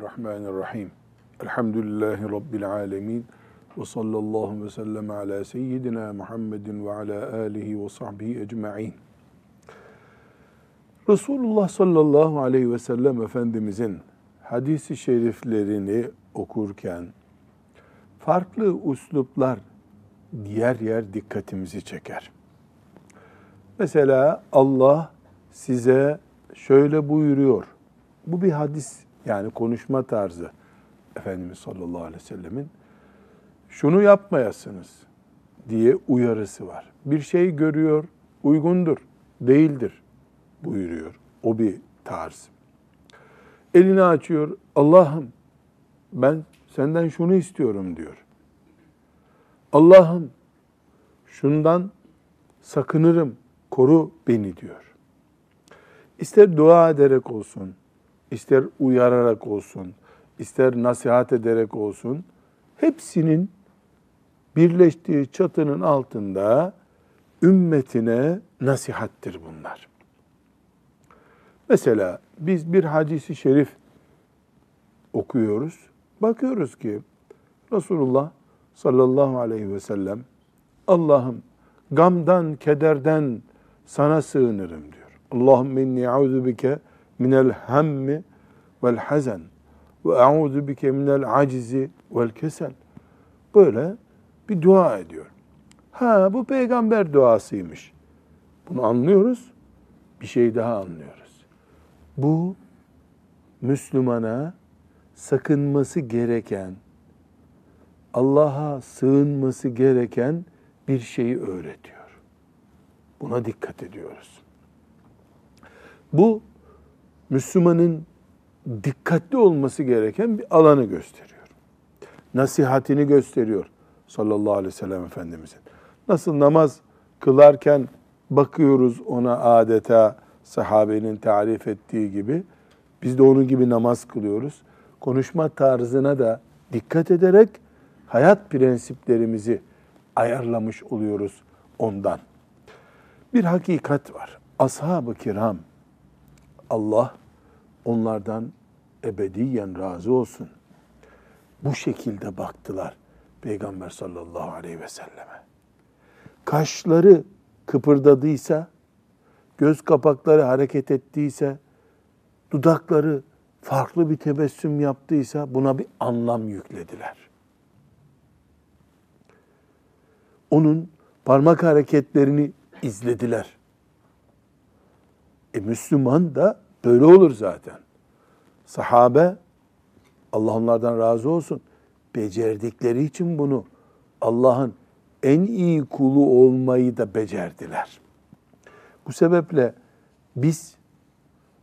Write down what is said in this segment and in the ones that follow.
Bismillahirrahmanirrahim. Elhamdülillahi Rabbil alemin. Ve sallallahu ve sellem ala seyyidina Muhammedin ve ala alihi ve sahbihi ecma'in. Resulullah sallallahu aleyhi ve sellem Efendimizin hadisi şeriflerini okurken farklı usluplar diğer yer dikkatimizi çeker. Mesela Allah size şöyle buyuruyor. Bu bir hadis yani konuşma tarzı Efendimiz sallallahu aleyhi ve sellemin şunu yapmayasınız diye uyarısı var. Bir şey görüyor, uygundur, değildir buyuruyor. O bir tarz. Elini açıyor, Allah'ım ben senden şunu istiyorum diyor. Allah'ım şundan sakınırım, koru beni diyor. İster dua ederek olsun, ister uyararak olsun, ister nasihat ederek olsun, hepsinin birleştiği çatının altında ümmetine nasihattir bunlar. Mesela biz bir hadisi şerif okuyoruz. Bakıyoruz ki Resulullah sallallahu aleyhi ve sellem Allah'ım gamdan, kederden sana sığınırım diyor. Allahümme inni a'udhu bike minel hammi vel hazen ve a'udhu bike minel acizi vel kesel. Böyle bir dua ediyor. Ha bu peygamber duasıymış. Bunu anlıyoruz. Bir şey daha anlıyoruz. Bu Müslümana sakınması gereken, Allah'a sığınması gereken bir şeyi öğretiyor. Buna dikkat ediyoruz. Bu Müslümanın dikkatli olması gereken bir alanı gösteriyor. Nasihatini gösteriyor sallallahu aleyhi ve sellem Efendimizin. Nasıl namaz kılarken bakıyoruz ona adeta sahabenin tarif ettiği gibi biz de onun gibi namaz kılıyoruz. Konuşma tarzına da dikkat ederek hayat prensiplerimizi ayarlamış oluyoruz ondan. Bir hakikat var. Ashab-ı kiram Allah onlardan ebediyen razı olsun. Bu şekilde baktılar Peygamber sallallahu aleyhi ve selleme. Kaşları kıpırdadıysa, göz kapakları hareket ettiyse, dudakları farklı bir tebessüm yaptıysa buna bir anlam yüklediler. Onun parmak hareketlerini izlediler. E Müslüman da böyle olur zaten. Sahabe, Allah onlardan razı olsun, becerdikleri için bunu Allah'ın en iyi kulu olmayı da becerdiler. Bu sebeple biz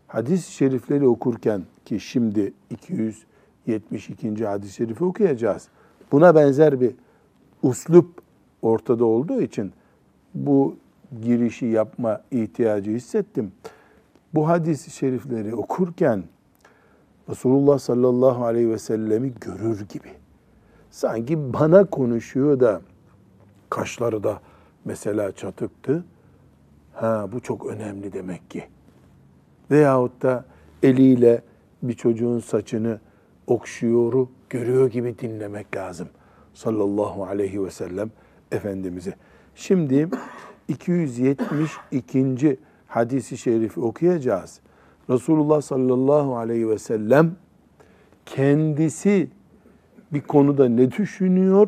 hadis-i şerifleri okurken ki şimdi 272. hadis-i şerifi okuyacağız. Buna benzer bir uslup ortada olduğu için bu girişi yapma ihtiyacı hissettim. Bu hadis-i şerifleri okurken Resulullah sallallahu aleyhi ve sellemi görür gibi. Sanki bana konuşuyor da kaşları da mesela çatıktı. Ha bu çok önemli demek ki. Veyahut da eliyle bir çocuğun saçını okşuyoru görüyor gibi dinlemek lazım. Sallallahu aleyhi ve sellem Efendimiz'i. Şimdi 272. hadisi şerifi okuyacağız. Resulullah sallallahu aleyhi ve sellem kendisi bir konuda ne düşünüyor?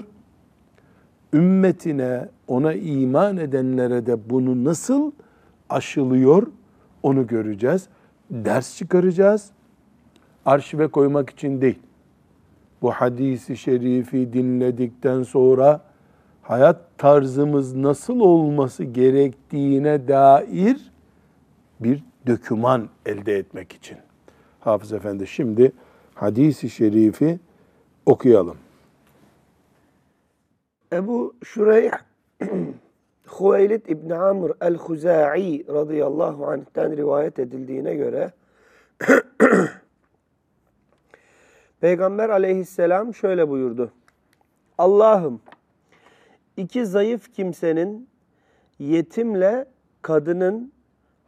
Ümmetine, ona iman edenlere de bunu nasıl aşılıyor? Onu göreceğiz. Ders çıkaracağız. Arşive koymak için değil. Bu hadisi şerifi dinledikten sonra hayat tarzımız nasıl olması gerektiğine dair bir döküman elde etmek için. Hafız Efendi şimdi hadisi şerifi okuyalım. Ebu Şureyh Huveylid İbni Amr el-Huza'i radıyallahu anh'ten rivayet edildiğine göre Peygamber aleyhisselam şöyle buyurdu. Allah'ım iki zayıf kimsenin yetimle kadının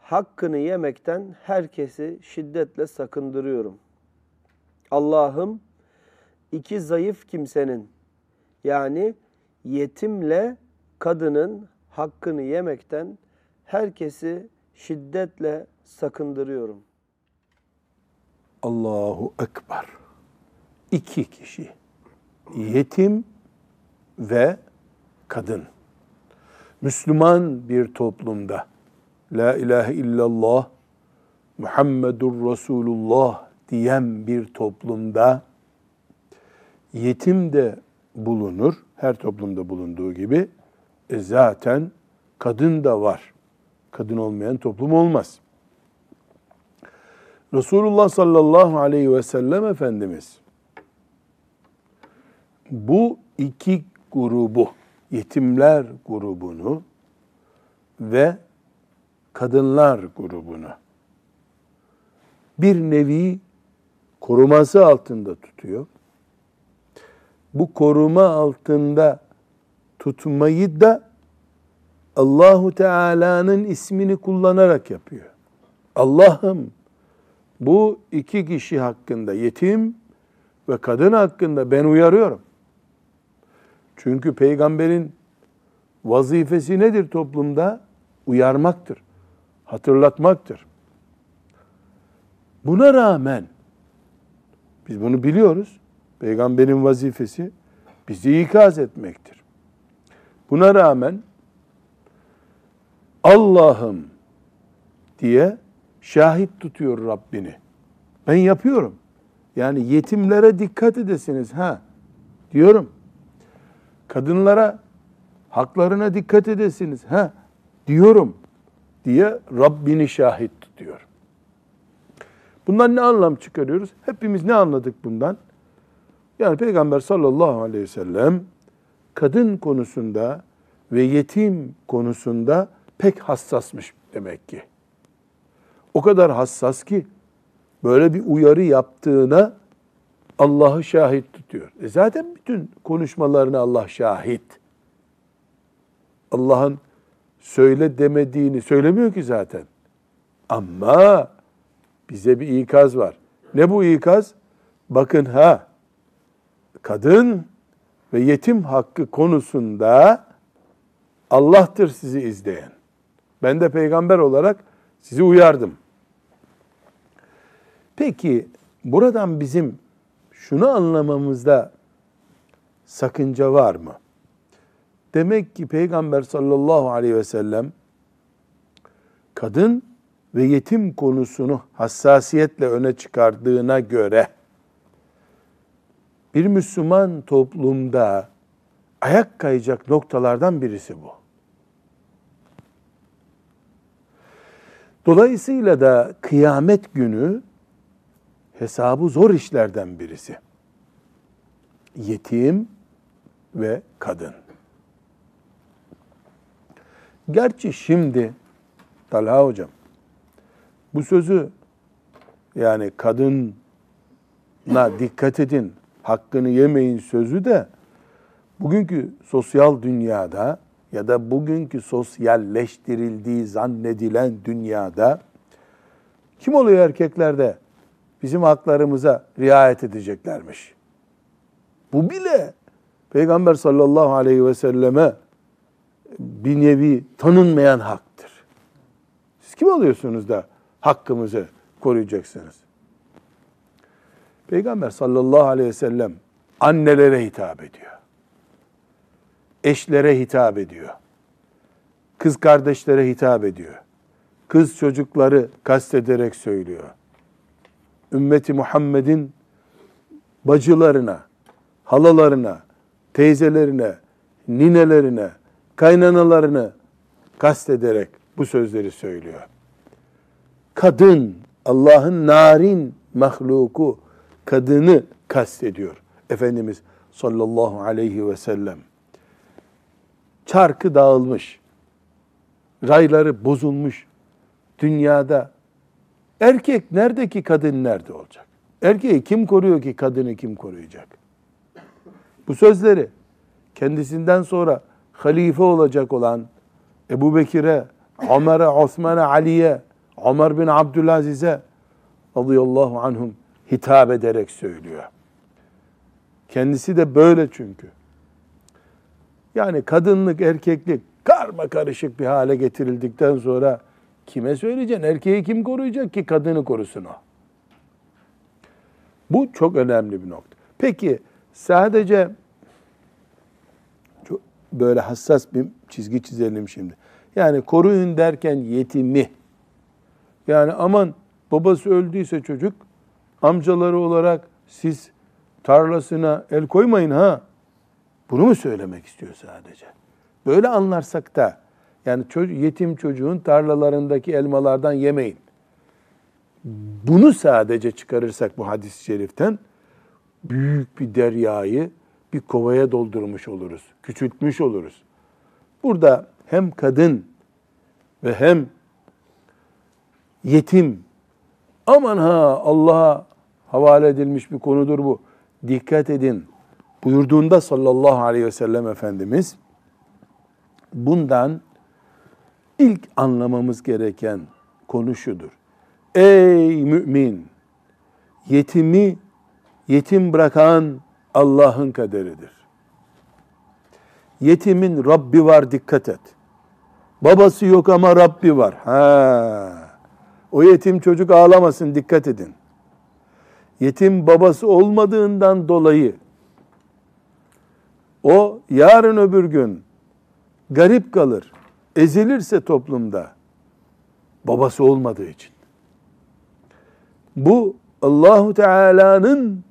hakkını yemekten herkesi şiddetle sakındırıyorum. Allah'ım iki zayıf kimsenin yani yetimle kadının hakkını yemekten herkesi şiddetle sakındırıyorum. Allahu Ekber. İki kişi. Yetim ve kadın. Müslüman bir toplumda La ilahe illallah Muhammedur Resulullah diyen bir toplumda yetim de bulunur. Her toplumda bulunduğu gibi. E zaten kadın da var. Kadın olmayan toplum olmaz. Resulullah sallallahu aleyhi ve sellem Efendimiz bu iki grubu, yetimler grubunu ve kadınlar grubunu bir nevi koruması altında tutuyor. Bu koruma altında tutmayı da Allahu Teala'nın ismini kullanarak yapıyor. Allah'ım bu iki kişi hakkında yetim ve kadın hakkında ben uyarıyorum. Çünkü peygamberin vazifesi nedir toplumda? Uyarmaktır, hatırlatmaktır. Buna rağmen biz bunu biliyoruz. Peygamberin vazifesi bizi ikaz etmektir. Buna rağmen Allah'ım diye şahit tutuyor Rabbini. Ben yapıyorum. Yani yetimlere dikkat edesiniz ha diyorum. Kadınlara haklarına dikkat edesiniz ha diyorum diye Rabbini şahit tutuyor. Bundan ne anlam çıkarıyoruz? Hepimiz ne anladık bundan? Yani Peygamber sallallahu aleyhi ve sellem kadın konusunda ve yetim konusunda pek hassasmış demek ki. O kadar hassas ki böyle bir uyarı yaptığına Allah'ı şahit tutuyor. E zaten bütün konuşmalarına Allah şahit. Allah'ın söyle demediğini söylemiyor ki zaten. Ama bize bir ikaz var. Ne bu ikaz? Bakın ha, kadın ve yetim hakkı konusunda Allah'tır sizi izleyen. Ben de peygamber olarak sizi uyardım. Peki buradan bizim şunu anlamamızda sakınca var mı? Demek ki Peygamber sallallahu aleyhi ve sellem kadın ve yetim konusunu hassasiyetle öne çıkardığına göre bir Müslüman toplumda ayak kayacak noktalardan birisi bu. Dolayısıyla da kıyamet günü hesabı zor işlerden birisi. Yetim ve kadın. Gerçi şimdi Talha hocam bu sözü yani kadına dikkat edin, hakkını yemeyin sözü de bugünkü sosyal dünyada ya da bugünkü sosyalleştirildiği zannedilen dünyada kim oluyor erkeklerde? Bizim haklarımıza riayet edeceklermiş. Bu bile Peygamber sallallahu aleyhi ve selleme bir nevi tanınmayan haktır. Siz kim oluyorsunuz da hakkımızı koruyacaksınız? Peygamber sallallahu aleyhi ve sellem annelere hitap ediyor. Eşlere hitap ediyor. Kız kardeşlere hitap ediyor. Kız çocukları kastederek söylüyor. Ümmeti Muhammed'in bacılarına, halalarına, teyzelerine, ninelerine, kaynanalarını kastederek bu sözleri söylüyor. Kadın, Allah'ın narin mahluku, kadını kastediyor. Efendimiz sallallahu aleyhi ve sellem. Çarkı dağılmış, rayları bozulmuş dünyada erkek nerede ki kadın nerede olacak? Erkeği kim koruyor ki kadını kim koruyacak? Bu sözleri kendisinden sonra halife olacak olan Ebu Bekir'e, Ömer'e, Osman'a, Ali'ye, Ömer bin Abdülaziz'e radıyallahu anhum hitap ederek söylüyor. Kendisi de böyle çünkü. Yani kadınlık, erkeklik karma karışık bir hale getirildikten sonra kime söyleyeceksin? Erkeği kim koruyacak ki kadını korusun o? Bu çok önemli bir nokta. Peki sadece böyle hassas bir çizgi çizelim şimdi. Yani koruyun derken yetimi. Yani aman babası öldüyse çocuk amcaları olarak siz tarlasına el koymayın ha. Bunu mu söylemek istiyor sadece? Böyle anlarsak da yani yetim çocuğun tarlalarındaki elmalardan yemeyin. Bunu sadece çıkarırsak bu hadis-i şeriften büyük bir deryayı bir kovaya doldurmuş oluruz. Küçültmüş oluruz. Burada hem kadın ve hem yetim aman ha Allah'a havale edilmiş bir konudur bu. Dikkat edin buyurduğunda sallallahu aleyhi ve sellem Efendimiz bundan ilk anlamamız gereken konu şudur. Ey mümin! Yetimi yetim bırakan Allah'ın kaderidir. Yetimin Rabbi var dikkat et. Babası yok ama Rabbi var. Ha. O yetim çocuk ağlamasın dikkat edin. Yetim babası olmadığından dolayı o yarın öbür gün garip kalır, ezilirse toplumda babası olmadığı için. Bu Allahu Teala'nın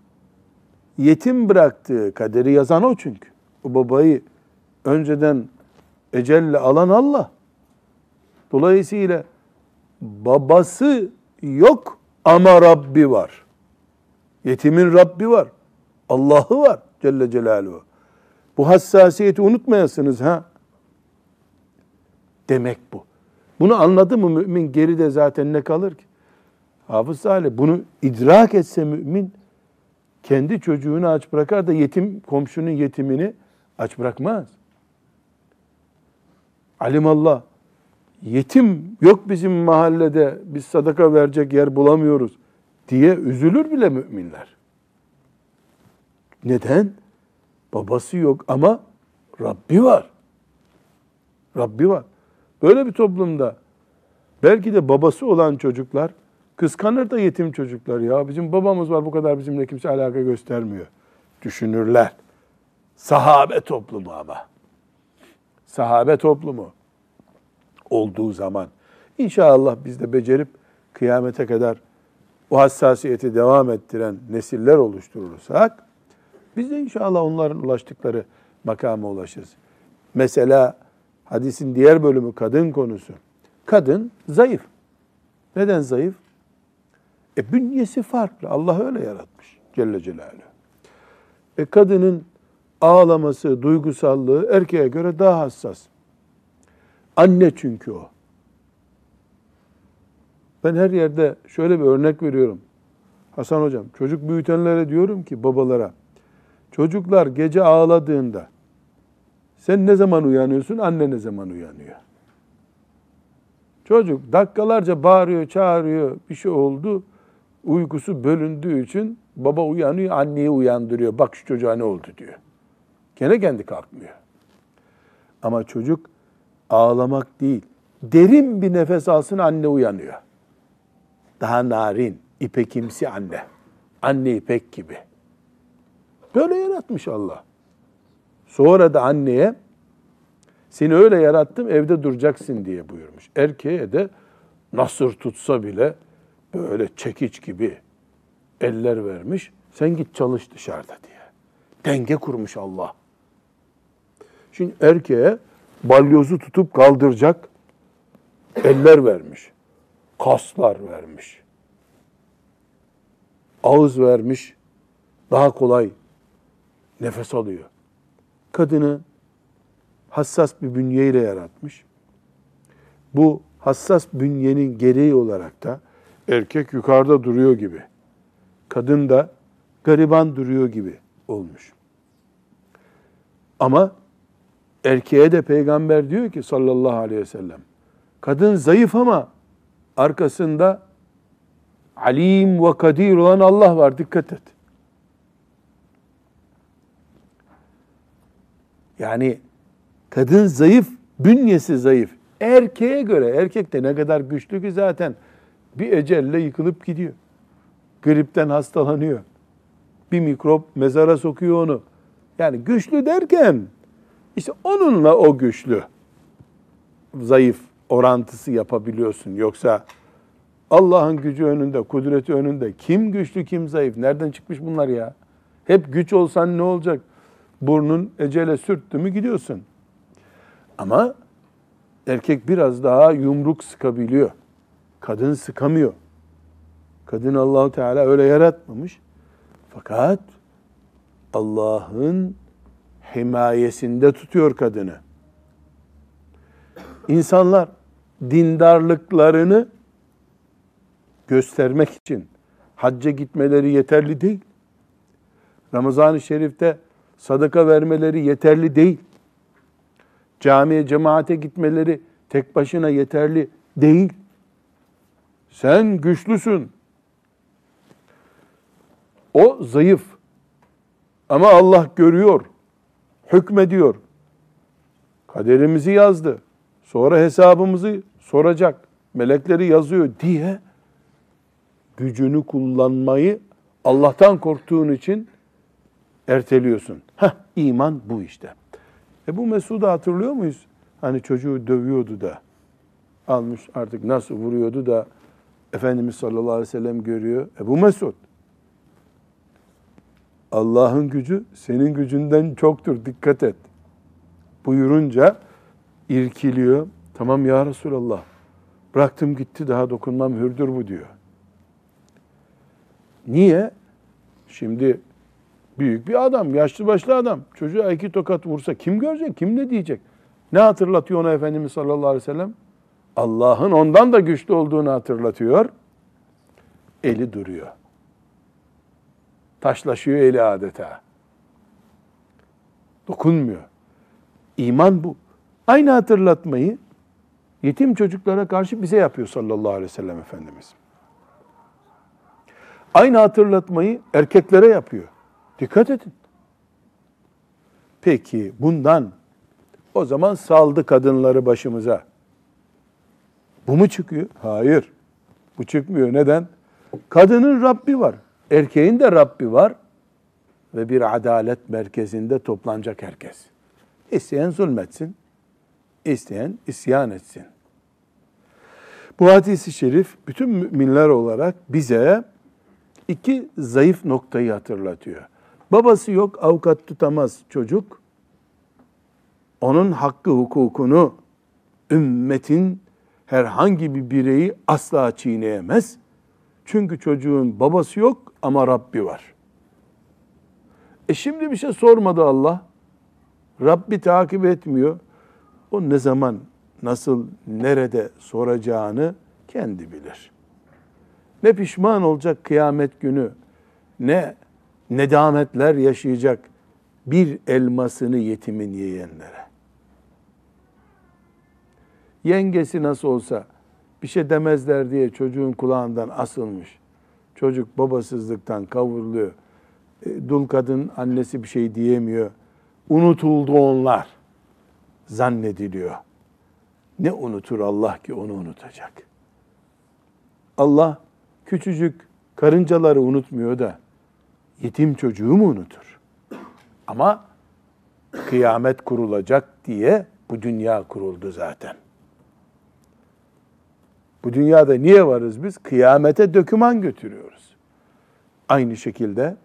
yetim bıraktığı kaderi yazan o çünkü. O babayı önceden ecelle alan Allah. Dolayısıyla babası yok ama Rabbi var. Yetimin Rabbi var. Allah'ı var Celle Celaluhu. Bu hassasiyeti unutmayasınız ha. Demek bu. Bunu anladı mı mümin geride zaten ne kalır ki? Hafız Salih bunu idrak etse mümin kendi çocuğunu aç bırakar da yetim komşunun yetimini aç bırakmaz. Alimallah yetim yok bizim mahallede biz sadaka verecek yer bulamıyoruz diye üzülür bile müminler. Neden? Babası yok ama Rabbi var. Rabbi var. Böyle bir toplumda belki de babası olan çocuklar kıskanır da yetim çocuklar ya bizim babamız var bu kadar bizimle kimse alaka göstermiyor düşünürler. Sahabe toplumu ama. Sahabe toplumu olduğu zaman inşallah biz de becerip kıyamete kadar o hassasiyeti devam ettiren nesiller oluşturursak biz de inşallah onların ulaştıkları makama ulaşırız. Mesela hadisin diğer bölümü kadın konusu. Kadın zayıf. Neden zayıf? E bünyesi farklı. Allah öyle yaratmış Celle Celaluhu. E kadının ağlaması, duygusallığı erkeğe göre daha hassas. Anne çünkü o. Ben her yerde şöyle bir örnek veriyorum. Hasan hocam, çocuk büyütenlere diyorum ki babalara, çocuklar gece ağladığında sen ne zaman uyanıyorsun, anne ne zaman uyanıyor? Çocuk dakikalarca bağırıyor, çağırıyor, bir şey oldu. Uykusu bölündüğü için baba uyanıyor, anneyi uyandırıyor. Bak şu çocuğa ne oldu diyor. Gene kendi kalkmıyor. Ama çocuk ağlamak değil, derin bir nefes alsın anne uyanıyor. Daha narin, ipekimsi anne. Anne ipek gibi. Böyle yaratmış Allah. Sonra da anneye seni öyle yarattım evde duracaksın diye buyurmuş. Erkeğe de nasır tutsa bile böyle çekiç gibi eller vermiş. Sen git çalış dışarıda diye. Denge kurmuş Allah. Şimdi erkeğe balyozu tutup kaldıracak eller vermiş. Kaslar vermiş. Ağız vermiş. Daha kolay nefes alıyor. Kadını hassas bir bünyeyle yaratmış. Bu hassas bünyenin gereği olarak da erkek yukarıda duruyor gibi. Kadın da gariban duruyor gibi olmuş. Ama erkeğe de peygamber diyor ki sallallahu aleyhi ve sellem kadın zayıf ama arkasında alim ve kadir olan Allah var. Dikkat et. Yani kadın zayıf, bünyesi zayıf. Erkeğe göre, erkek de ne kadar güçlü ki zaten bir ecelle yıkılıp gidiyor. Gripten hastalanıyor. Bir mikrop mezara sokuyor onu. Yani güçlü derken işte onunla o güçlü. Zayıf orantısı yapabiliyorsun. Yoksa Allah'ın gücü önünde, kudreti önünde kim güçlü kim zayıf? Nereden çıkmış bunlar ya? Hep güç olsan ne olacak? Burnun ecele sürttü mü gidiyorsun. Ama erkek biraz daha yumruk sıkabiliyor. Kadın sıkamıyor. Kadın Allahu Teala öyle yaratmamış. Fakat Allah'ın himayesinde tutuyor kadını. İnsanlar dindarlıklarını göstermek için hacca gitmeleri yeterli değil. Ramazan-ı Şerif'te sadaka vermeleri yeterli değil. Camiye, cemaate gitmeleri tek başına yeterli değil. Sen güçlüsün. O zayıf. Ama Allah görüyor, hükmediyor. Kaderimizi yazdı. Sonra hesabımızı soracak. Melekleri yazıyor diye gücünü kullanmayı Allah'tan korktuğun için erteliyorsun. Heh, iman bu işte. E bu Mesud'u hatırlıyor muyuz? Hani çocuğu dövüyordu da almış artık nasıl vuruyordu da Efendimiz sallallahu aleyhi ve sellem görüyor. E bu Mesud. Allah'ın gücü senin gücünden çoktur dikkat et. Buyurunca irkiliyor. Tamam ya Resulallah. Bıraktım gitti daha dokunmam hürdür bu diyor. Niye? Şimdi büyük bir adam, yaşlı başlı adam. Çocuğa iki tokat vursa kim görecek, kim ne diyecek? Ne hatırlatıyor ona Efendimiz sallallahu aleyhi ve sellem? Allah'ın ondan da güçlü olduğunu hatırlatıyor. Eli duruyor. Taşlaşıyor eli adeta. Dokunmuyor. İman bu. Aynı hatırlatmayı yetim çocuklara karşı bize yapıyor sallallahu aleyhi ve sellem Efendimiz. Aynı hatırlatmayı erkeklere yapıyor. Dikkat edin. Peki bundan o zaman saldı kadınları başımıza. Bu mu çıkıyor? Hayır. Bu çıkmıyor. Neden? Kadının Rabbi var. Erkeğin de Rabbi var. Ve bir adalet merkezinde toplanacak herkes. İsteyen zulmetsin. isteyen isyan etsin. Bu hadisi şerif bütün müminler olarak bize iki zayıf noktayı hatırlatıyor. Babası yok, avukat tutamaz çocuk. Onun hakkı hukukunu ümmetin herhangi bir bireyi asla çiğneyemez. Çünkü çocuğun babası yok ama Rabbi var. E şimdi bir şey sormadı Allah. Rabbi takip etmiyor. O ne zaman, nasıl, nerede soracağını kendi bilir. Ne pişman olacak kıyamet günü, ne nedametler yaşayacak bir elmasını yetimin yiyenlere. Yengesi nasıl olsa bir şey demezler diye çocuğun kulağından asılmış. Çocuk babasızlıktan kavruluyor. E, dul kadın annesi bir şey diyemiyor. Unutuldu onlar zannediliyor. Ne unutur Allah ki onu unutacak? Allah küçücük karıncaları unutmuyor da yetim çocuğu mu unutur? Ama kıyamet kurulacak diye bu dünya kuruldu zaten. Bu dünyada niye varız biz? Kıyamete döküman götürüyoruz. Aynı şekilde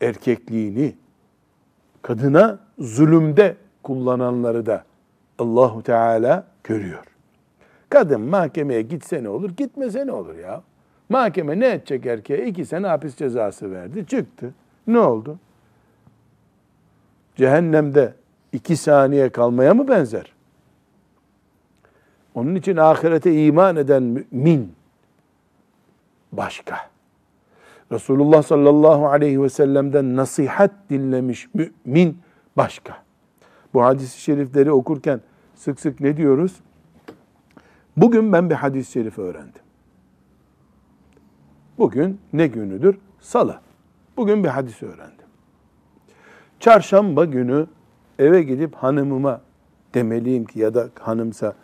erkekliğini kadına zulümde kullananları da Allahu Teala görüyor. Kadın mahkemeye gitse ne olur, gitmese ne olur ya? Mahkeme ne edecek erkeğe? İki sene hapis cezası verdi, çıktı. Ne oldu? Cehennemde iki saniye kalmaya mı benzer? Onun için ahirete iman eden mümin başka. Resulullah sallallahu aleyhi ve sellem'den nasihat dinlemiş mümin başka. Bu hadis-i şerifleri okurken sık sık ne diyoruz? Bugün ben bir hadis-i şerif öğrendim. Bugün ne günüdür? Salı. Bugün bir hadis öğrendim. Çarşamba günü eve gidip hanımıma demeliyim ki ya da hanımsa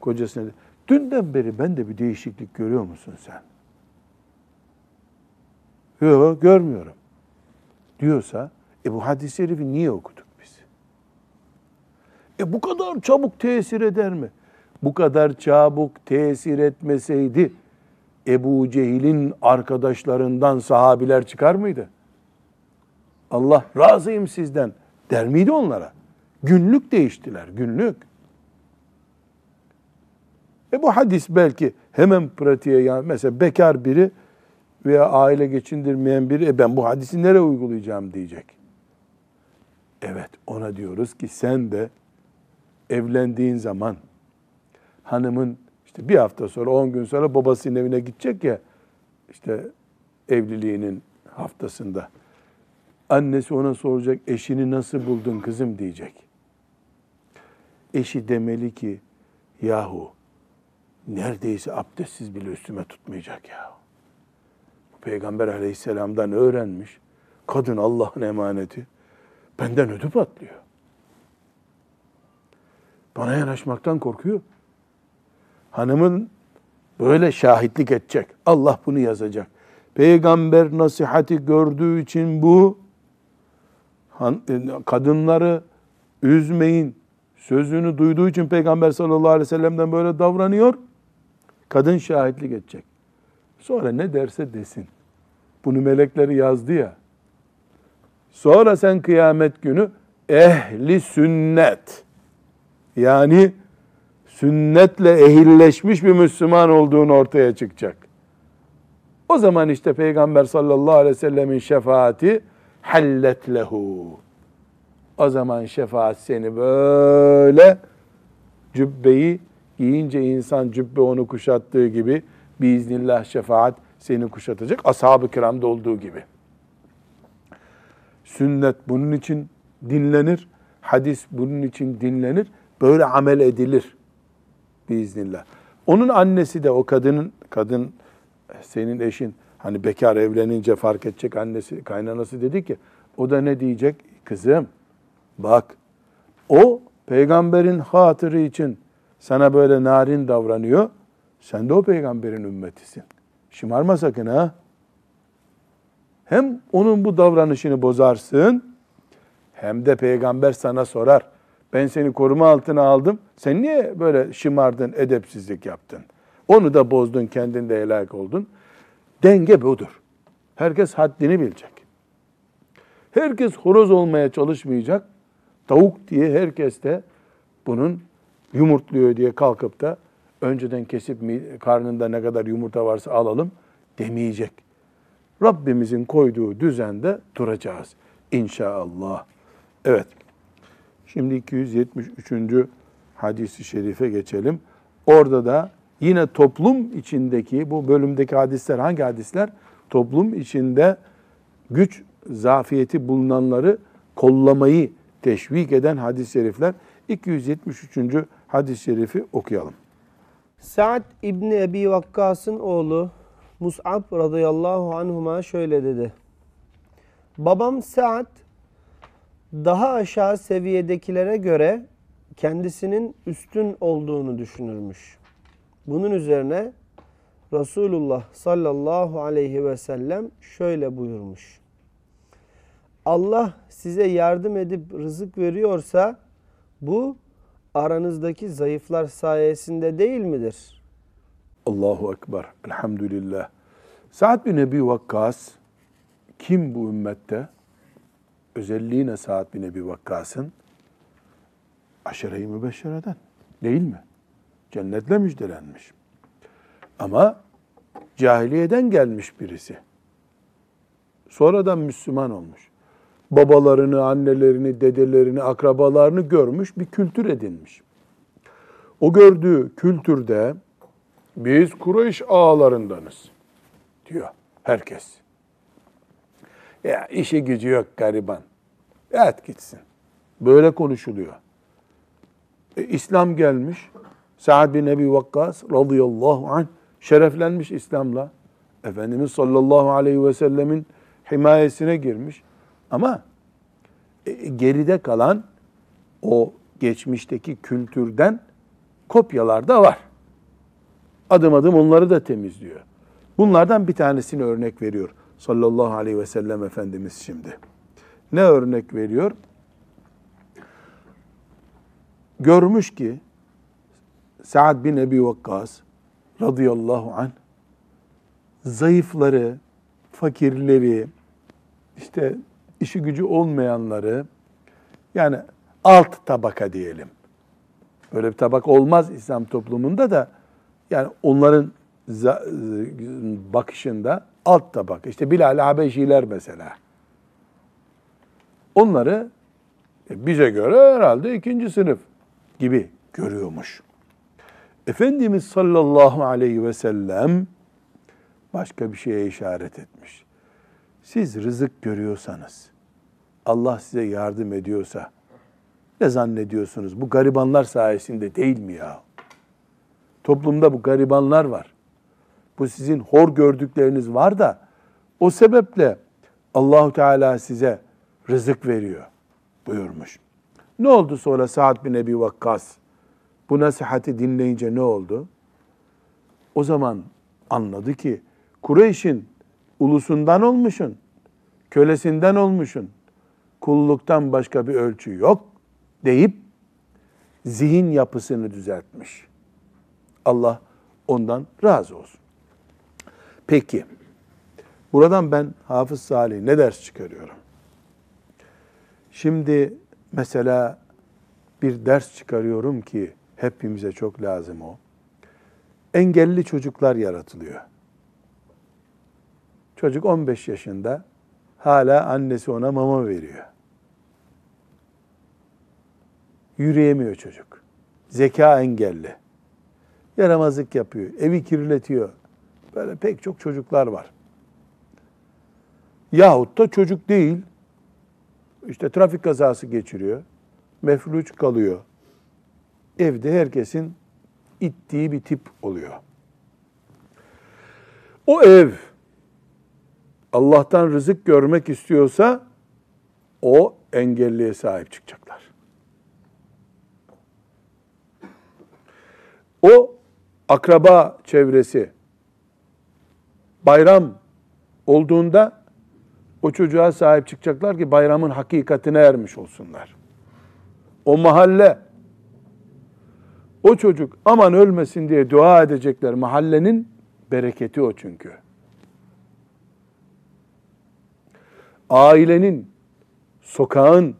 kocasına de, dünden beri ben de bir değişiklik görüyor musun sen? Yok görmüyorum. Diyorsa e bu hadis-i şerifi niye okuduk biz? E bu kadar çabuk tesir eder mi? Bu kadar çabuk tesir etmeseydi Ebu Cehil'in arkadaşlarından sahabiler çıkar mıydı? Allah razıyım sizden der miydi onlara? Günlük değiştiler, günlük. E bu hadis belki hemen pratiğe yani mesela bekar biri veya aile geçindirmeyen biri e ben bu hadisi nereye uygulayacağım diyecek. Evet ona diyoruz ki sen de evlendiğin zaman hanımın işte bir hafta sonra on gün sonra babasının evine gidecek ya işte evliliğinin haftasında. Annesi ona soracak eşini nasıl buldun kızım diyecek. Eşi demeli ki yahu neredeyse abdestsiz bile üstüme tutmayacak ya. Peygamber aleyhisselamdan öğrenmiş. Kadın Allah'ın emaneti. Benden ödü patlıyor. Bana yanaşmaktan korkuyor. Hanımın böyle şahitlik edecek. Allah bunu yazacak. Peygamber nasihati gördüğü için bu kadınları üzmeyin sözünü duyduğu için Peygamber sallallahu aleyhi ve sellem'den böyle davranıyor. Kadın şahitlik edecek. Sonra ne derse desin. Bunu melekleri yazdı ya. Sonra sen kıyamet günü ehli sünnet yani sünnetle ehilleşmiş bir Müslüman olduğunu ortaya çıkacak. O zaman işte Peygamber sallallahu aleyhi ve sellemin şefaati hallet lehu. O zaman şefaat seni böyle cübbeyi giyince insan cübbe onu kuşattığı gibi biiznillah şefaat seni kuşatacak. Ashab-ı kiramda olduğu gibi. Sünnet bunun için dinlenir. Hadis bunun için dinlenir. Böyle amel edilir biiznillah. Onun annesi de o kadının, kadın senin eşin hani bekar evlenince fark edecek annesi, kaynanası dedi ki o da ne diyecek? Kızım bak o peygamberin hatırı için sana böyle narin davranıyor. Sen de o peygamberin ümmetisin. Şımarma sakın ha. Hem onun bu davranışını bozarsın hem de peygamber sana sorar. Ben seni koruma altına aldım. Sen niye böyle şımardın, edepsizlik yaptın? Onu da bozdun, kendin de helak oldun. Denge budur. Herkes haddini bilecek. Herkes horoz olmaya çalışmayacak. Tavuk diye herkes de bunun yumurtluyor diye kalkıp da önceden kesip karnında ne kadar yumurta varsa alalım demeyecek. Rabbimizin koyduğu düzende duracağız inşallah. Evet. Şimdi 273. hadisi şerife geçelim. Orada da yine toplum içindeki bu bölümdeki hadisler hangi hadisler? Toplum içinde güç zafiyeti bulunanları kollamayı teşvik eden hadis-i şerifler. 273. hadis-i şerifi okuyalım. Sa'd İbni Ebi Vakkas'ın oğlu Mus'ab radıyallahu anhuma şöyle dedi. Babam Sa'd daha aşağı seviyedekilere göre kendisinin üstün olduğunu düşünürmüş. Bunun üzerine Resulullah sallallahu aleyhi ve sellem şöyle buyurmuş. Allah size yardım edip rızık veriyorsa bu aranızdaki zayıflar sayesinde değil midir? Allahu Ekber. Elhamdülillah. Sa'd bin Ebi Vakkas kim bu ümmette? Özelliği ne Sa'd bin Ebi Vakkas'ın? Aşere-i mübeşşereden. Değil mi? Cennetle müjdelenmiş. Ama cahiliyeden gelmiş birisi. Sonradan Müslüman olmuş. Babalarını, annelerini, dedelerini, akrabalarını görmüş, bir kültür edinmiş. O gördüğü kültürde biz Kureyş ağalarındanız diyor herkes. Ya işi gücü yok gariban. Evet gitsin. Böyle konuşuluyor. E, İslam gelmiş. Sa'd bin Ebi Vakkas radıyallahu anh şereflenmiş İslam'la. Efendimiz sallallahu aleyhi ve sellemin himayesine girmiş. Ama e, geride kalan o geçmişteki kültürden kopyalar da var. Adım adım onları da temizliyor. Bunlardan bir tanesini örnek veriyor sallallahu aleyhi ve sellem Efendimiz şimdi. Ne örnek veriyor? Görmüş ki Sa'd bin Ebi Vakkas radıyallahu anh zayıfları, fakirleri, işte işi gücü olmayanları yani alt tabaka diyelim. Böyle bir tabak olmaz İslam toplumunda da yani onların bakışında alt tabaka. İşte Bilal Habeşiler mesela. Onları e, bize göre herhalde ikinci sınıf gibi görüyormuş. Efendimiz sallallahu aleyhi ve sellem başka bir şeye işaret etmiş. Siz rızık görüyorsanız, Allah size yardım ediyorsa ne zannediyorsunuz? Bu garibanlar sayesinde değil mi ya? Toplumda bu garibanlar var. Bu sizin hor gördükleriniz var da o sebeple Allahu Teala size rızık veriyor buyurmuş. Ne oldu sonra Sa'd bin Ebi Vakkas? Bu nasihati dinleyince ne oldu? O zaman anladı ki Kureyş'in ulusundan olmuşun, kölesinden olmuşun, kulluktan başka bir ölçü yok deyip zihin yapısını düzeltmiş. Allah ondan razı olsun. Peki, buradan ben Hafız Salih ne ders çıkarıyorum? Şimdi mesela bir ders çıkarıyorum ki hepimize çok lazım o. Engelli çocuklar yaratılıyor. Çocuk 15 yaşında hala annesi ona mama veriyor. Yürüyemiyor çocuk. Zeka engelli. Yaramazlık yapıyor, evi kirletiyor. Böyle pek çok çocuklar var. Yahut da çocuk değil, işte trafik kazası geçiriyor, mefluç kalıyor. Evde herkesin ittiği bir tip oluyor. O ev Allah'tan rızık görmek istiyorsa o engelliye sahip çıkacaklar. O akraba çevresi bayram olduğunda o çocuğa sahip çıkacaklar ki bayramın hakikatine ermiş olsunlar. O mahalle o çocuk aman ölmesin diye dua edecekler. Mahallenin bereketi o çünkü. Ailenin, sokağın,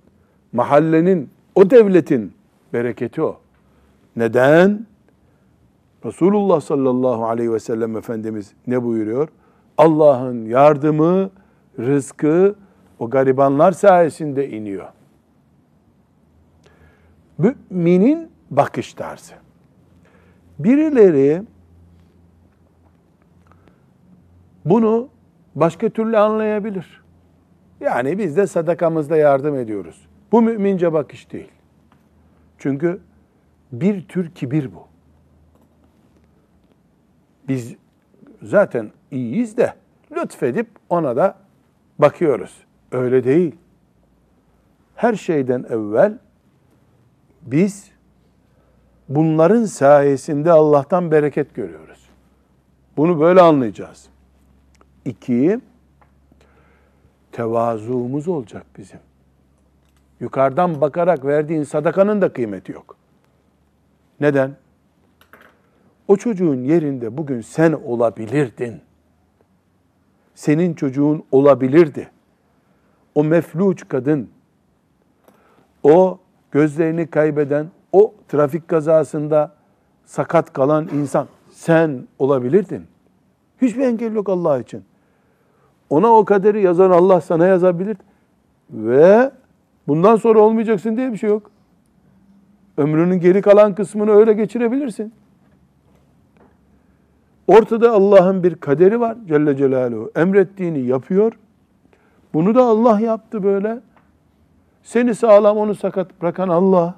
mahallenin, o devletin bereketi o. Neden? Resulullah sallallahu aleyhi ve sellem Efendimiz ne buyuruyor? Allah'ın yardımı, rızkı o garibanlar sayesinde iniyor. Müminin bakış tarzı. Birileri bunu başka türlü anlayabilir. Yani biz de sadakamızda yardım ediyoruz. Bu mümince bakış değil. Çünkü bir tür kibir bu. Biz zaten iyiyiz de lütfedip ona da bakıyoruz. Öyle değil. Her şeyden evvel biz bunların sayesinde Allah'tan bereket görüyoruz. Bunu böyle anlayacağız. İki, tevazuumuz olacak bizim. Yukarıdan bakarak verdiğin sadakanın da kıymeti yok. Neden? O çocuğun yerinde bugün sen olabilirdin. Senin çocuğun olabilirdi. O mefluç kadın, o gözlerini kaybeden, o trafik kazasında sakat kalan insan sen olabilirdin. Hiçbir engel yok Allah için. Ona o kaderi yazan Allah sana yazabilir. Ve bundan sonra olmayacaksın diye bir şey yok. Ömrünün geri kalan kısmını öyle geçirebilirsin. Ortada Allah'ın bir kaderi var Celle Celaluhu. Emrettiğini yapıyor. Bunu da Allah yaptı böyle. Seni sağlam onu sakat bırakan Allah.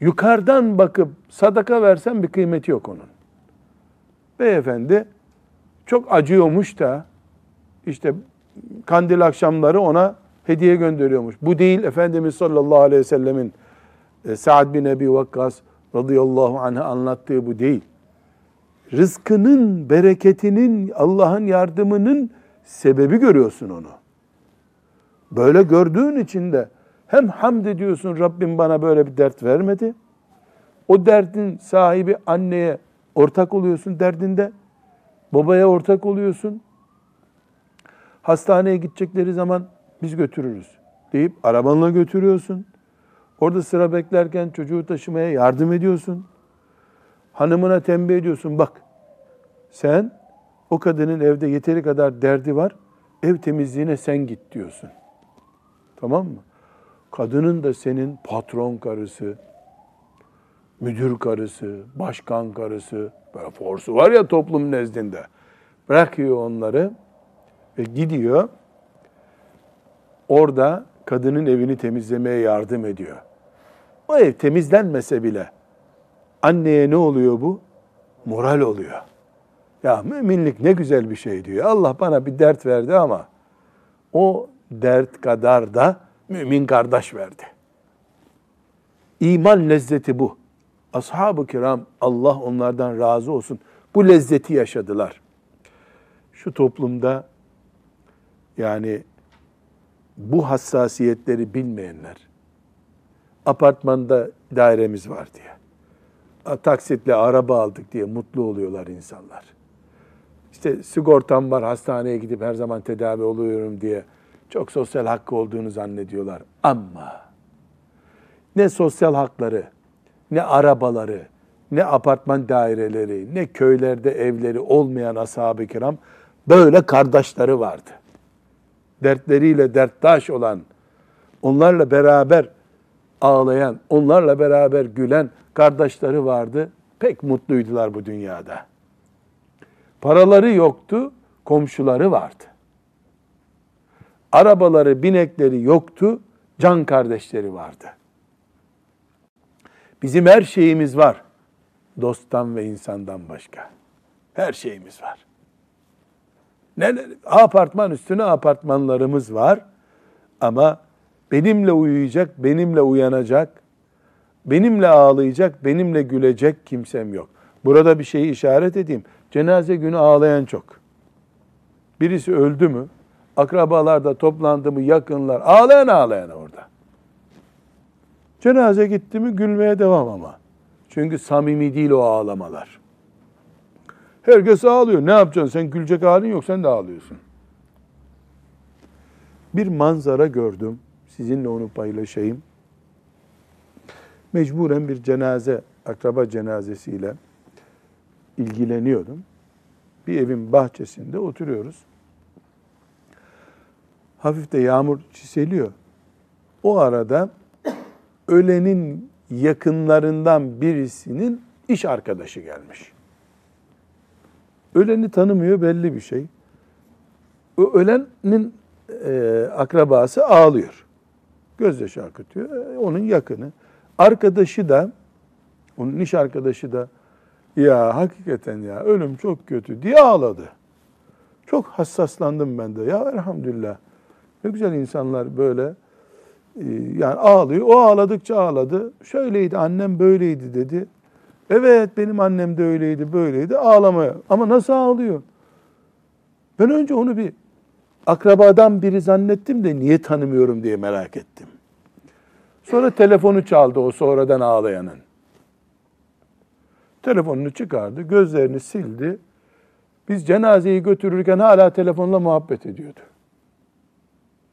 Yukarıdan bakıp sadaka versen bir kıymeti yok onun. Beyefendi çok acıyormuş da işte kandil akşamları ona hediye gönderiyormuş. Bu değil Efendimiz sallallahu aleyhi ve sellemin e, Sa'd bin Ebi Vakkas radıyallahu anh'a anlattığı bu değil. Rızkının, bereketinin, Allah'ın yardımının sebebi görüyorsun onu. Böyle gördüğün için de hem hamd ediyorsun Rabbim bana böyle bir dert vermedi. O derdin sahibi anneye ortak oluyorsun derdinde. Babaya ortak oluyorsun. Hastaneye gidecekleri zaman biz götürürüz deyip arabanla götürüyorsun. Orada sıra beklerken çocuğu taşımaya yardım ediyorsun. Hanımına tembih ediyorsun. Bak sen o kadının evde yeteri kadar derdi var. Ev temizliğine sen git diyorsun. Tamam mı? Kadının da senin patron karısı, müdür karısı, başkan karısı, böyle forsu var ya toplum nezdinde. Bırakıyor onları ve gidiyor. Orada kadının evini temizlemeye yardım ediyor. O ev temizlenmese bile anneye ne oluyor bu? Moral oluyor. Ya müminlik ne güzel bir şey diyor. Allah bana bir dert verdi ama o dert kadar da mümin kardeş verdi. İman lezzeti bu. Ashab-ı kiram Allah onlardan razı olsun. Bu lezzeti yaşadılar. Şu toplumda yani bu hassasiyetleri bilmeyenler apartmanda dairemiz var diye taksitle araba aldık diye mutlu oluyorlar insanlar. İşte sigortam var hastaneye gidip her zaman tedavi oluyorum diye çok sosyal hakkı olduğunu zannediyorlar. Ama ne sosyal hakları, ne arabaları, ne apartman daireleri, ne köylerde evleri olmayan ashab-ı kiram böyle kardeşleri vardı. Dertleriyle derttaş olan, onlarla beraber ağlayan, onlarla beraber gülen kardeşleri vardı. Pek mutluydular bu dünyada. Paraları yoktu, komşuları vardı. Arabaları, binekleri yoktu, can kardeşleri vardı. Bizim her şeyimiz var. Dosttan ve insandan başka. Her şeyimiz var. Ne, apartman üstüne apartmanlarımız var. Ama benimle uyuyacak, benimle uyanacak, benimle ağlayacak, benimle gülecek kimsem yok. Burada bir şeyi işaret edeyim. Cenaze günü ağlayan çok. Birisi öldü mü, akrabalar da toplandı mı, yakınlar, ağlayan ağlayan orada. Cenaze gitti mi gülmeye devam ama. Çünkü samimi değil o ağlamalar. Herkes ağlıyor. Ne yapacaksın? Sen gülecek halin yok. Sen de ağlıyorsun. Bir manzara gördüm. Sizinle onu paylaşayım. Mecburen bir cenaze, akraba cenazesiyle ilgileniyordum. Bir evin bahçesinde oturuyoruz. Hafif de yağmur çiseliyor. O arada ölenin yakınlarından birisinin iş arkadaşı gelmiş. Öleni tanımıyor belli bir şey. O ölenin e, akrabası ağlıyor. Gözyaşı akıtıyor. E, onun yakını. Arkadaşı da, onun iş arkadaşı da ya hakikaten ya ölüm çok kötü diye ağladı. Çok hassaslandım ben de. Ya elhamdülillah. Ne güzel insanlar böyle yani ağlıyor. O ağladıkça ağladı. Şöyleydi annem böyleydi dedi. Evet benim annem de öyleydi böyleydi ağlamaya. Ama nasıl ağlıyor? Ben önce onu bir akrabadan biri zannettim de niye tanımıyorum diye merak ettim. Sonra telefonu çaldı o sonradan ağlayanın. Telefonunu çıkardı, gözlerini sildi. Biz cenazeyi götürürken hala telefonla muhabbet ediyordu.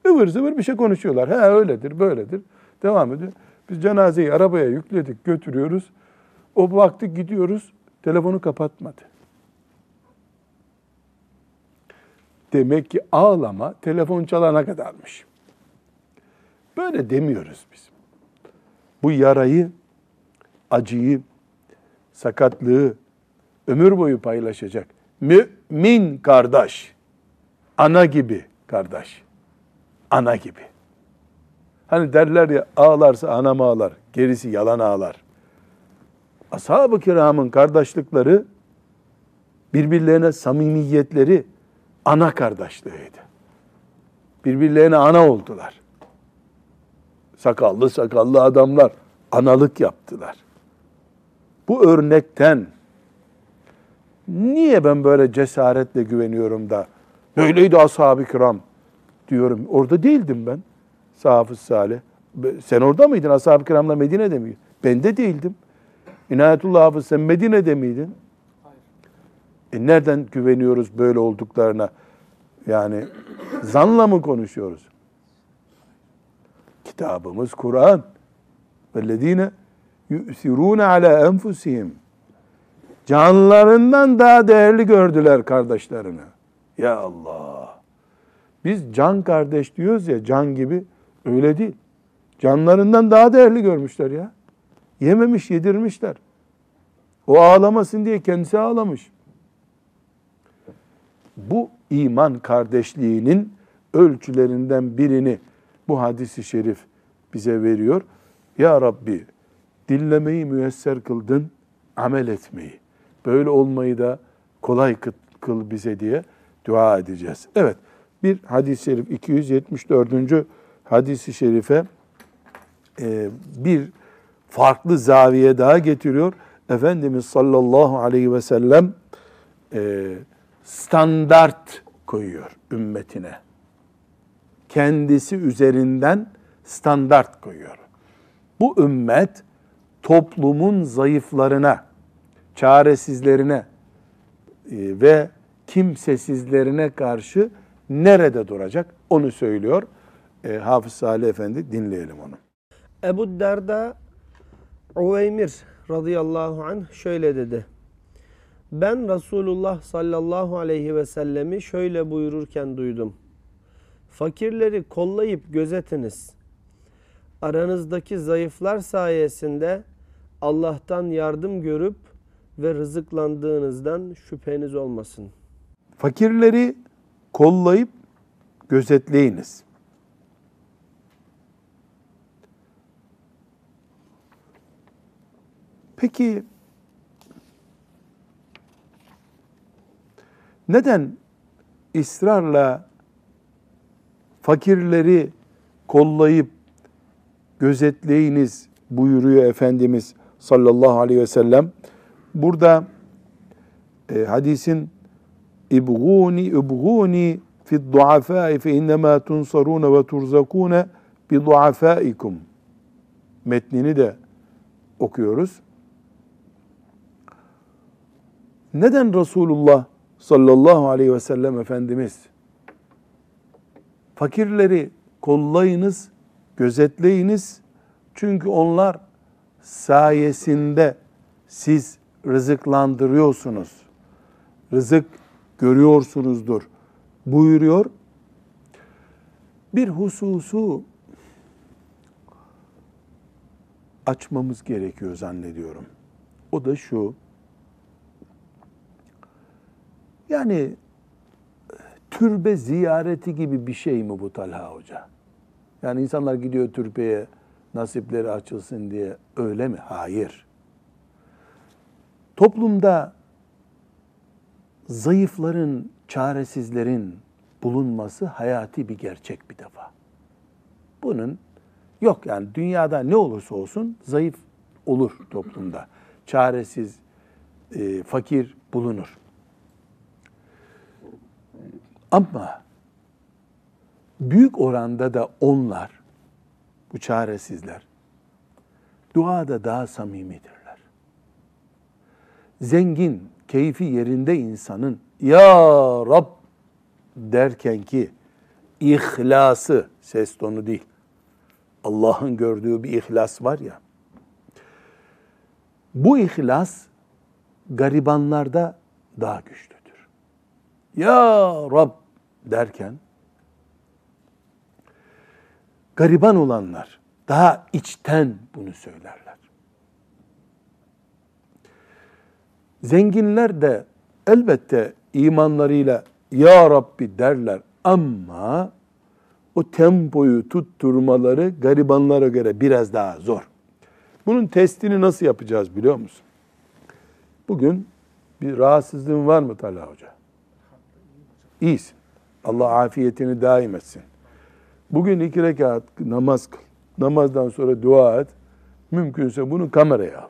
Ivır zıvır bir şey konuşuyorlar. He öyledir, böyledir. Devam ediyor. Biz cenazeyi arabaya yükledik, götürüyoruz. O baktık gidiyoruz, telefonu kapatmadı. Demek ki ağlama telefon çalana kadarmış. Böyle demiyoruz biz. Bu yarayı, acıyı, sakatlığı ömür boyu paylaşacak. Mümin kardeş, ana gibi kardeş, ana gibi. Hani derler ya ağlarsa anam ağlar, gerisi yalan ağlar. Ashab-ı kiramın kardeşlikleri Birbirlerine samimiyetleri ana kardeşliğiydi. Birbirlerine ana oldular. Sakallı sakallı adamlar analık yaptılar. Bu örnekten niye ben böyle cesaretle güveniyorum da böyleydi ashab-ı kiram diyorum. Orada değildim ben. Sahafız Salih. Sen orada mıydın? Ashab-ı kiramla Medine'de miydin? Ben de değildim. İnayetullah Hafız sen Medine'de miydin? Hayır. E nereden güveniyoruz böyle olduklarına? Yani zanla mı konuşuyoruz? Kitabımız Kur'an. Vellezine yu'sirûne ala enfusihim. Canlarından daha değerli gördüler kardeşlerini. Ya Allah! Biz can kardeş diyoruz ya, can gibi. Öyle değil. Canlarından daha değerli görmüşler ya. Yememiş, yedirmişler. O ağlamasın diye kendisi ağlamış. Bu iman kardeşliğinin ölçülerinden birini bu hadisi şerif bize veriyor. Ya Rabbi dinlemeyi müyesser kıldın, amel etmeyi. Böyle olmayı da kolay kıl bize diye dua edeceğiz. Evet bir hadis-i şerif 274. hadisi şerife e, bir farklı zaviye daha getiriyor. Efendimiz sallallahu aleyhi ve sellem e, standart koyuyor ümmetine. Kendisi üzerinden standart koyuyor. Bu ümmet toplumun zayıflarına, çaresizlerine e, ve kimsesizlerine karşı nerede duracak onu söylüyor. E, Hafız Salih Efendi dinleyelim onu. Ebu Derda Uveymir radıyallahu anh şöyle dedi. Ben Resulullah sallallahu aleyhi ve sellemi şöyle buyururken duydum. Fakirleri kollayıp gözetiniz. Aranızdaki zayıflar sayesinde Allah'tan yardım görüp ve rızıklandığınızdan şüpheniz olmasın. Fakirleri kollayıp gözetleyiniz. Peki neden ısrarla fakirleri kollayıp gözetleyiniz buyuruyor Efendimiz sallallahu aleyhi ve sellem. Burada e, hadisin ibguni ibguni fi duafai fe innema tunsarun ve turzakun bi duafaikum metnini de okuyoruz. Neden Resulullah sallallahu aleyhi ve sellem Efendimiz fakirleri kollayınız, gözetleyiniz çünkü onlar sayesinde siz rızıklandırıyorsunuz. Rızık görüyorsunuzdur buyuruyor. Bir hususu açmamız gerekiyor zannediyorum. O da şu. Yani türbe ziyareti gibi bir şey mi bu Talha Hoca? Yani insanlar gidiyor türbeye nasipleri açılsın diye öyle mi? Hayır. Toplumda zayıfların, çaresizlerin bulunması hayati bir gerçek bir defa. Bunun yok yani dünyada ne olursa olsun zayıf olur toplumda. Çaresiz, e, fakir bulunur. Ama büyük oranda da onlar, bu çaresizler, duada daha samimidirler. Zengin, keyfi yerinde insanın Ya Rab derken ki ihlası, ses tonu değil, Allah'ın gördüğü bir ihlas var ya, bu ihlas garibanlarda daha güçlüdür. Ya Rab derken gariban olanlar daha içten bunu söylerler. Zenginler de elbette imanlarıyla ya Rabbi derler ama o tempoyu tutturmaları garibanlara göre biraz daha zor. Bunun testini nasıl yapacağız biliyor musun? Bugün Bir rahatsızlığın var mı Talha Hoca? İyisin. Allah afiyetini daim etsin. Bugün iki rekat namaz kıl. Namazdan sonra dua et. Mümkünse bunu kameraya al.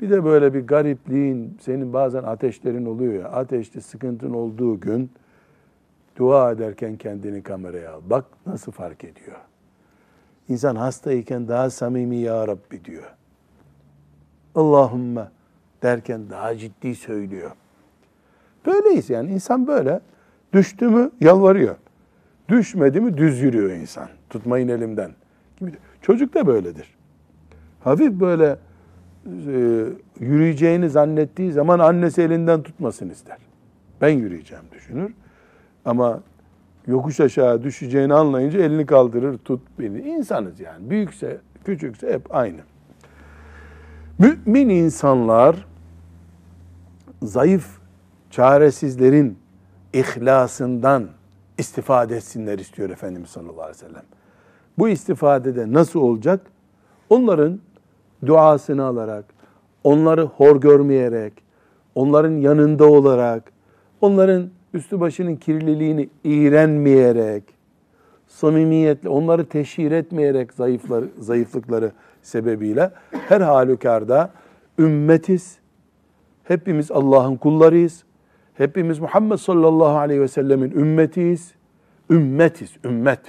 Bir de böyle bir garipliğin, senin bazen ateşlerin oluyor ya, ateşli sıkıntın olduğu gün dua ederken kendini kameraya al. Bak nasıl fark ediyor. İnsan hastayken daha samimi ya Rabbi diyor. Allahümme derken daha ciddi söylüyor. Böyleyiz yani insan böyle. Düştü mü yalvarıyor. Düşmedi mi düz yürüyor insan. Tutmayın elimden. Çocuk da böyledir. Hafif böyle yürüyeceğini zannettiği zaman annesi elinden tutmasın ister. Ben yürüyeceğim düşünür. Ama yokuş aşağı düşeceğini anlayınca elini kaldırır, tut beni. İnsanız yani. Büyükse, küçükse hep aynı. Mümin insanlar zayıf, çaresizlerin ihlasından istifade etsinler istiyor Efendimiz sallallahu aleyhi ve sellem. Bu istifadede nasıl olacak? Onların duasını alarak, onları hor görmeyerek, onların yanında olarak, onların üstü başının kirliliğini iğrenmeyerek, samimiyetle, onları teşhir etmeyerek zayıflar, zayıflıkları sebebiyle her halükarda ümmetiz. Hepimiz Allah'ın kullarıyız. Hepimiz Muhammed sallallahu aleyhi ve sellemin ümmetiyiz. Ümmetiz, ümmet.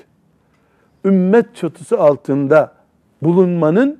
Ümmet çatısı altında bulunmanın